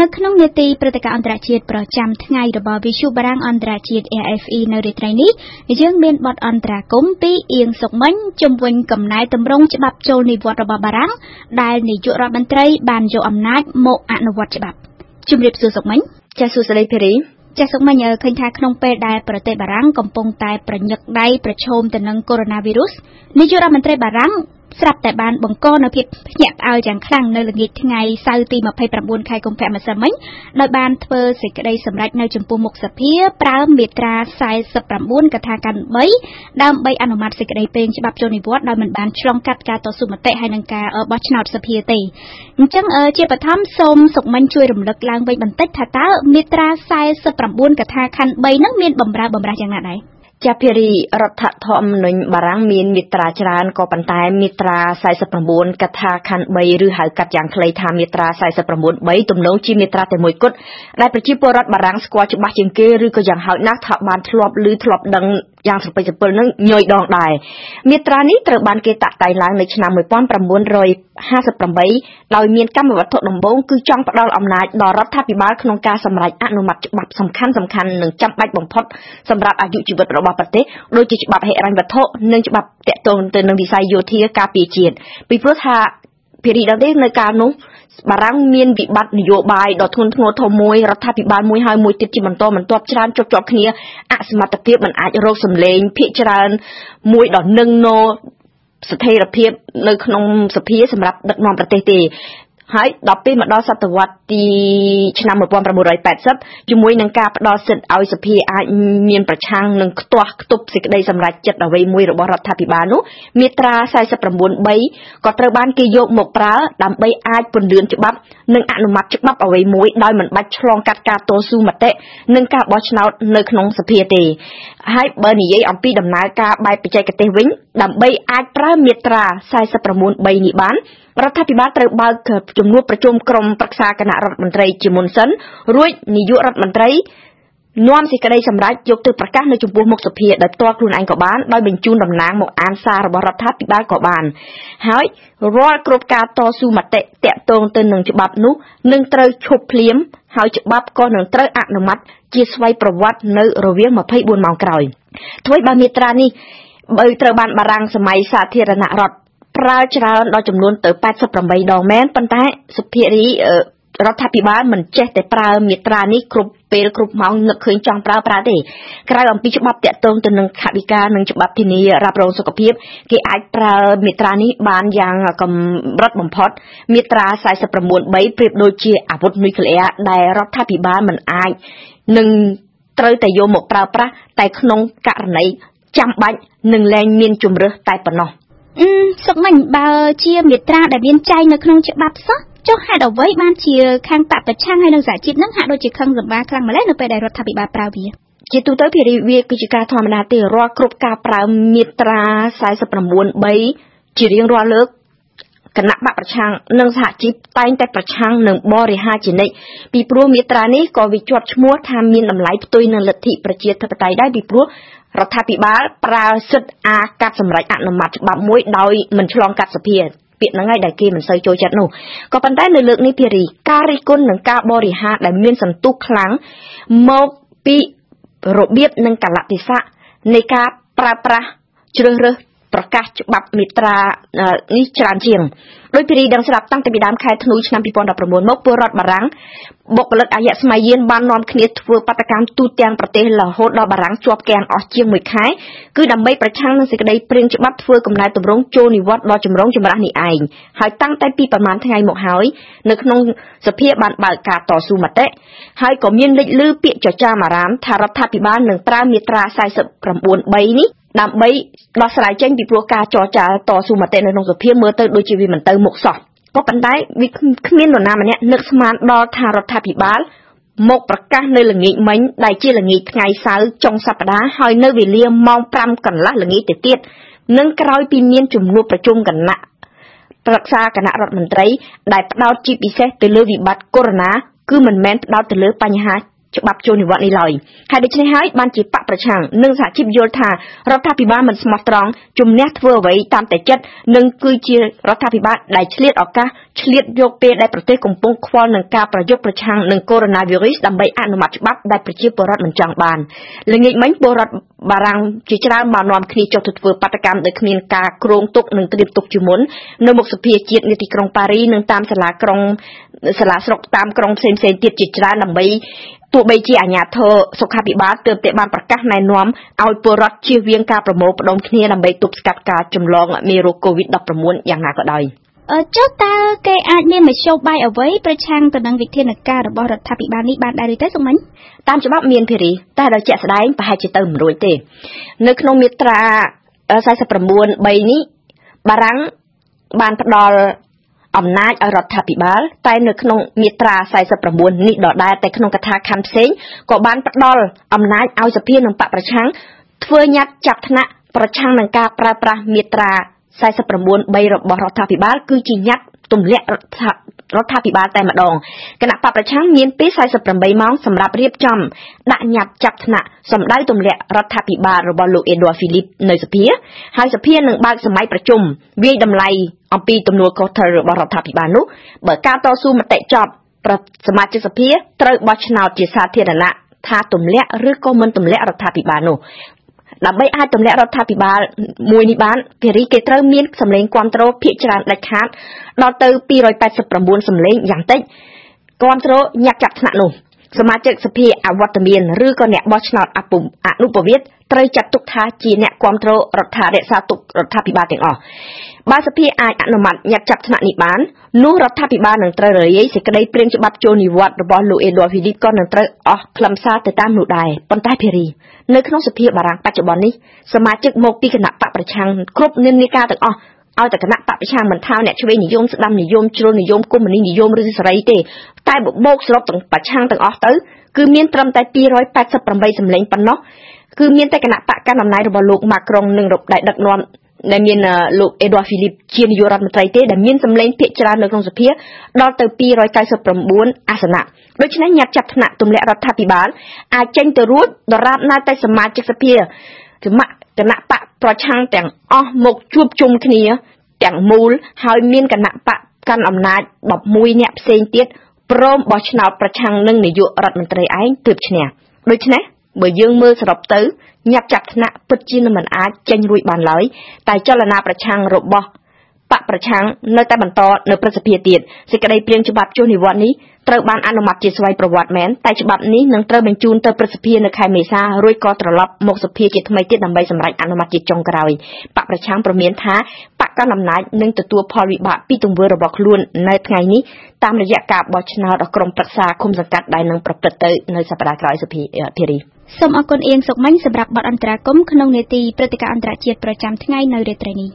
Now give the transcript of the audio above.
នៅក្នុងនេតិព្រឹត្តិការណ៍អន្តរជាតិប្រចាំថ្ងៃរបស់វិទ្យុបារាំងអន្តរជាតិ AFE នៅរាត្រីនេះយើងមានបទអន្តរាគមន៍ពីអៀងសុកមិញជំវិញកំណែតម្រង់ច្បាប់ចូលនិវត្តន៍របស់បារាំងដែលនាយករដ្ឋមន្ត្រីបានយកអំណាចមកអនុវត្តច្បាប់ជំរាបសួរសុកមិញចាសសួស្តីភេរីចាសសុកមិញឃើញថាក្នុងពេលដែលប្រទេសបារាំងកំពុងតែប្រញឹកដៃប្រឈមទៅនឹងកូវីដ -19 នាយករដ្ឋមន្ត្រីបារាំង ស្រាប់តែបានបង្កនៅភាពភ្ញាក់ផ្អើលយ៉ាងខ្លាំងនៅល្ងាចថ្ងៃសៅរ៍ទី29ខែកុម្ភៈម្សិលមិញដោយបានធ្វើសេចក្តីសម្រេចនៅចំពោះមុខសភាប្រើមាត្រា49កថាខណ្ឌ3ដើម្បីអនុម័តសេចក្តីពេងច្បាប់ចូលនិវត្តន៍ដោយមិនបានឆ្លងកាត់ការតស៊ូមតិហើយនឹងការបោះឆ្នោតសភាទេអញ្ចឹងជាបឋមសូមសុកមិញជួយរំលឹកឡើងវិញបន្តិចថាតើមាត្រា49កថាខណ្ឌ3ហ្នឹងមានបំរើបំរាស់យ៉ាងណាដែរ ចាភារីរដ្ឋធម្មនុញ្ញបារាំងមានមាត្រាច្រើនក៏ប៉ុន្តែមាត្រា49កថាខណ្ឌ3ឬហៅកាត់យ៉ាងខ្លីថាមាត្រា49 3ទំនងជាមាត្រាតែមួយគត់ដែលប្រជាពលរដ្ឋបារាំងស្គាល់ច្បាស់ជាងគេឬក៏យ៉ាងហោចណាស់ថាបានធ្លាប់ឬធ្លាប់ដឹងយ៉ាងស្រពេចស្រពិលនឹងញយដងដែរមាត្រានេះត្រូវបានគេតាក់តែងឡើងនៅឆ្នាំ1958ដោយមានកម្មវត្ថុដំបូងគឺចង់ផ្ដល់អំណាចដល់រដ្ឋាភិបាលក្នុងការសម្រេចអនុម័តច្បាប់សំខាន់សំខាន់និងចាំបាច់បំផុតសម្រាប់អាយុជីវិតរបស់ប្រទេសដូចជាច្បាប់ហិរញ្ញវត្ថុនិងច្បាប់តាក់ទងទៅនឹងវិស័យយោធាការពារជាតិពីព្រោះថាភារីដល់ទេនៅកាលនោះ បារាំងមានវិបត្តិនយោបាយដ៏ធ្ងន់ធ្ងរធំមួយរដ្ឋាភិបាលមួយហើយមួយទៀតជាបន្តបន្ទាប់ច្រើនជាប់ជាប់គ្នាអសមត្ថភាពមិនអាចរកសម្លេងភាកច្រើនមួយដ៏នឹងណស្ថិរភាពនៅក្នុងសភាសម្រាប់ដឹកនាំប្រទេសទេ ហើយដល់ពេលមកដល់សតវត្សទីឆ្នាំ1980ជាមួយនឹងការផ្ដល់សិទ្ធិឲ្យសភាអាចមានប្រឆាំងនឹងខ្ទាស់ខ្ទប់សេចក្តីសម្រេចចិត្តអ្វីមួយរបស់រដ្ឋាភិបាលនោះមាត្រា49.3ក៏ត្រូវបានគេយកមកប្រើដើម្បីអាចពន្លឿនច្បាប់និងអនុម័តច្បាប់អ្វីមួយដោយមិនបាច់ឆ្លងកាត់ការតស៊ូមតិនិងការបោះឆ្នោតនៅក្នុងសភាទេហើយបើនិយាយអំពីដំណើរការបែបបច្ចេកទេសវិញដើម្បីអាចប្រើមាត្រា49.3នេះបាន រដ្ឋាភិបាលត្រូវបើកជំនួបប្រជុំក្រុមប្រឹក្សាគណៈរដ្ឋមន្ត្រីជាមុនសិនរួចនាយករដ្ឋមន្ត្រីនាំសេចក្តីសម្រេចយកទៅប្រកាសនៅចំពោះមុខសភាដោយផ្ទាល់ខ្លួនឯងក៏បានដោយបញ្ជូនតំណាងមកអានសាររបស់រដ្ឋាភិបាលក៏បាន ហើយរាល់គ្រប់ការតស៊ូមតិតាក់ទងទៅនឹងច្បាប់នោះនឹងត្រូវឈប់ភ្លាម ហើយច្បាប់ក៏នឹងត្រូវអនុម័តជាស្វ័យប្រវត្តិនៅរវាង24ម៉ោងក្រោយធ្វើឲ្យបើមាត្រានេះបើត្រូវបានបារាំងសម័យសាធារណរដ្ឋ ប្រើច្រើនដល់ចំនួនទៅ88ដងមែនប៉ុន្តែសុភារីរដ្ឋាភិបាលមិនចេះតែប្រើមាត្រានេះគ្រប់ពេលគ្រប់ម៉ោងនឹកឃើញចង់ប្រើប្រើទេក្រៅអំពីច្បាប់តាក់ទងទៅនឹងខវិការនិងច្បាប់ធានារ៉ាប់រងសុខភាពគេអាចប្រើមាត្រានេះបានយ៉ាងកម្រិតបំផុតមាត្រា49.3ប្រៀបដូចជាអាវុធនុយក្លេអ៊ែរដែលរដ្ឋាភិបាលមិនអាចនឹងត្រូវតែយកមកប្រើប្រាស់តែក្នុងករណីចាំបាច់និងលែងមានជំរើសតែប៉ុណ្ណោះ អឺសុកមិញបើជាមេត្រាដែលមានចែងនៅក្នុងច្បាប់សោះចុះហេតុអ្វីបានជាខាងបពប្រឆាំងហើយនឹងសហជីពនឹងហាក់ដូចជាខឹងសម្បាខ្លាំងម្ល៉េះនៅពេលដែលរដ្ឋាភិបាលប្រើវាជាទូទៅភារីវាគឺជាការធម្មតាទេរាល់គ្រប់ការប្រើមាត្រា49.3ជារៀងរាល់លើក គណៈបកប្រឆាំងនិងសហជីពតែងតែប្រឆាំងនឹងបរិហាជានិច្ចពីព្រោះមាត្រានេះក៏វាជាប់ឈ្មោះថាមានតម្លៃផ្ទុយនឹងលទ្ធិប្រជាធិបតេយ្យដែរពីព្រោះរដ្ឋាភិបាលប្រើសិទ្ធិអាកាត់សម្រេចអនុម័តច្បាប់មួយដោយមិនឆ្លងកាត់សភាពាក្យហ្នឹងហើយដែលគេមិនសូវចូលចិត្តនោះក៏ប៉ុន្តែនៅលើកនេះភារីការរិះគន់និងការបរិហាដែលមានសន្ទុះខ្លាំងមកពីរបៀបនិងកលៈទេសៈនៃការប្រើប្រាស់ជ្រើសរើសប្រ កាសច្បាប់មេត្រានេះច្រើនជាងដោយពីរីដឹងស្រាប់តាំងពីដើមខែធ្នូឆ្នាំ2019មកពលរដ្ឋបារាំងបុគ្គលិកអាយៈស្មៃយានបាននាំគ្នាធ្វើបាតកម្មទូទាំងប្រទេសរហូតដល់បារាំងជាប់គាំងអស់ជាង1ខែគឺដើម្បីប្រឆាំងនឹងសេចក្តីព្រាងច្បាប់ធ្វើកំណែតម្រង់ចូលនិវត្តន៍ដល់ចម្រងចម្រាស់នេះឯងហើយតាំងតែពីប្រមាណថ្ងៃមកហើយនៅក្នុងសភាបានបើកការតស៊ូមតិហើយក៏មានលេចលឺពាក្យចចាមអារាមថារដ្ឋាភិបាលនឹងប្រើមាត្រា49.3នេះ ដើម្បីដោះស្រាយចេញពីព្រោះការចរចាតស៊ូមតិនៅក្នុងសភាមើលទៅដូចជាវាមិនទៅមុខសោះក៏ប៉ុន្តែវាគ្មាននរណាម្នាក់នឹកស្មានដល់ថារដ្ឋាភិបាលមកប្រកាសនៅល្ងាចមិញដែលជាល្ងាចថ្ងៃសៅរ៍ចុងសប្តាហ៍ហើយនៅវេលាម៉ោង5កន្លះល្ងាចទៅទៀតនឹងក្រោយពីមានជំនួបប្រជុំគណៈប្រឹក្សាគណៈរដ្ឋមន្ត្រីដែលផ្ដោតជាពិសេសទៅលើវិបត្តិកូវីដ -19 គឺមិនមែនផ្ដោតទៅលើបញ្ហា ច្បាប់ចូលនិវត្តន៍នេះឡើយហើយដូច្នេះហើយបានជាបកប្រឆាំងនិងសហជីពយល់ថារដ្ឋាភិបាលមិនស្មោះត្រង់ជំនះធ្វើអ្វីតាមតែចិត្តនិងគឺជារដ្ឋាភិបាលដែលឆ្លៀតឱកាសឆ្លៀតយកពេលដែលប្រទេសកំពុងខ្វល់នឹងការប្រយុទ្ធប្រឆាំងនឹងកូវីដ -19 ដើម្បីអនុម័តច្បាប់ដែលប្រជាពលរដ្ឋមិនចង់បានល្ងាចមិញពលរដ្ឋបារាំងជាច្រើនបាននាំគ្នាចុះទៅធ្វើបាតកម្មដោយគ្មានការគ្រោងទុកនិងត្រៀមទុកជាមុននៅមុខសភាជាតិនៃទីក្រុងប៉ារីនិងតាមសាលាក្រុងសាលាស្រុកតាមក្រុងផ្សេងៗទៀតជាច្រើនដើម្បី ទោះបីជាអាជ្ញាធរសុខាភិបាលទើបតែបានប្រកាសណែនាំឲ្យពលរដ្ឋជៀសវាងការប្រមូលផ្ដុំគ្នាដើម្បីទប់ស្កាត់ការចម្លងមេរោគ COVID-19 យ៉ាងណាក៏ដោយចុះតើគេអាចមានមធ្យោបាយអ្វីប្រឆាំងទៅនឹងវិធានការរបស់រដ្ឋាភិបាលនេះបានដែរឬទេសុំមិញតាមច្បាប់មានភារីតែដល់ជាក់ស្ដែងប្រហែលជាទៅមិនរួចទេ នៅក្នុងមាត្រា49 3នេះបារាំងបានផ្ដល់ អំណាចឲ្យរដ្ឋាភិបាល តែនៅក្នុងមាត្រា49នេះដដែលតែក្នុងកថាខណ្ឌផ្សេងក៏បានផ្ដល់អំណាចឲ្យសភានិងបកប្រឆាំងធ្វើញត្តិចាប់ថ្នាក់ប្រឆាំងនឹងការប្រើប្រាស់មាត្រា49 3របស់រដ្ឋាភិបាលគឺជាញត្តិ ទម្លាក់រដ្ឋាភិបាលតែម្ដងគណៈបកប្រឆាំងមានពេល48ម៉ោងសម្រាប់រៀបចំដាក់ញត្តិចាប់ថ្នាក់សម្ដៅទម្លាក់រដ្ឋាភិបាលរបស់លោកអេដវ៉ាហ្វីលីបនៅសភាហើយសភានឹងបើកសម័យប្រជុំវាយតម្លៃអំពីទំនួលខុសត្រូវរបស់រដ្ឋាភិបាលនោះបើការតស៊ូមតិចប់សមាជិកសភាត្រូវបោះឆ្នោតជាសាធារណៈថាទម្លាក់ឬក៏មិនទម្លាក់រដ្ឋាភិបាលនោះ ដើម្បីអាចទម្លាក់រដ្ឋាភិបាលមួយនេះបានភារីគេត្រូវមានសម្លេងគ្រប់គ្រងភាគច្រើនដាច់ខាតដល់ទៅ289សម្លេងយ៉ាងតិចគ្រប់គ្រងញាក់ចាប់ថ្នាក់នោះ សមាជិកសភាអវត្តមានឬក៏អ្នកបោះឆ្នោតអពុអនុពវិទ្យត្រូវចាត់ទុកថាជាអ្នកគ្រប់គ្រងរដ្ឋារក្សាទុករដ្ឋាភិបាលទាំងអស់បើសភាអាចអនុម័តញាត់ចាប់ថ្នាក់នេះបាននោះរដ្ឋាភិបាលនឹងត្រូវរលាយសេចក្តីព្រាងច្បាប់ចូលនិវត្តន៍របស់លោកអេដវ៉ាហ្វីលីបក៏នឹងត្រូវអស់ខ្លឹមសារទៅតាមនោះដែរប៉ុន្តែភារីនៅក្នុងសភាបារាំងបច្ចុប្បន្ននេះសមាជិកមកពីគណៈបកប្រឆាំងគ្រប់និន្នាការទាំងអស់ ឲ្យតែគណៈបកប្រឆាំងមិនថាអ្នកឆ្វេងនិយមស្ដាំនិយមជ្រុលនិយមកុម្មុយនីនិយមឬសេរីទេតែបូកសរុបទាំងប្រឆាំងទាំងអស់ទៅគឺមានត្រឹមតែ288សម្លេងប៉ុណ្ណោះគឺមានតែគណៈបកកណ្ដាលអំណាចរបស់លោកម៉ាក្រុងនិងដែលដឹកនាំដែលមានលោកអេដវ៉ាហ្វីលីបជានាយករដ្ឋមន្ត្រីទេដែលមានសម្លេងភាគច្រើននៅក្នុងសភាដល់ទៅ299អាសនៈដូច្នេះញាត់ចាប់ថ្នាក់ទម្លាក់រដ្ឋាភិបាលអាចចេញទៅរួចដរាបណាតែសមាជិកសភាគណៈគណៈបក ប្រឆាំងទាំងអស់មកជួបជុំគ្នា ទាំងមូលហើយមានគណៈបកកាន់អំណាច11អ្នកផ្សេងទៀតព្រមបោះឆ្នោតប្រឆាំងនឹងនាយករដ្ឋមន្ត្រីឯងទើបឈ្នះដូច្នេះបើយើងមើលសរុបទៅញាប់ចាប់ថ្នាក់ពិតជាមិនអាចចេញរួចបានឡើយតែចលនាប្រឆាំងរបស់ បកប្រឆាំងនៅតែបន្តនៅប្រសិទ្ធភាពទៀតសេចក្តីព្រាងច្បាប់ចុះនិវត្តន៍នេះត្រូវបានអនុម័តជាស្វ័យប្រវត្តិមែនតែច្បាប់នេះនឹងត្រូវបញ្ជូនទៅប្រសិទ្ធភាពនៅខែមេសារួចក៏ត្រឡប់មកសភាជាថ្មីទៀតដើម្បីសម្រេចអនុម័តជាចុងក្រោយបកប្រឆាំងប្រមានថាបកកណ្ដាលអំណាចនឹងទទួលផលវិបាកពីទង្វើរបស់ខ្លួននៅថ្ងៃនេះតាមរយៈការបោះឆ្នោតរបស់ក្រុមប្រឹក្សាគុំសង្កាត់ដែលនឹងប្រព្រឹត្តទៅនៅសប្តាហ៍ក្រោយសភាភារីសូមអរគុណអៀងសុកមិញសម្រាប់បទអន្តរាគមក្នុងនេតិព្រឹត្តិការណ៍អន្តរជាតិប្រចាំថ្ងៃនៅរាត្រីនេះ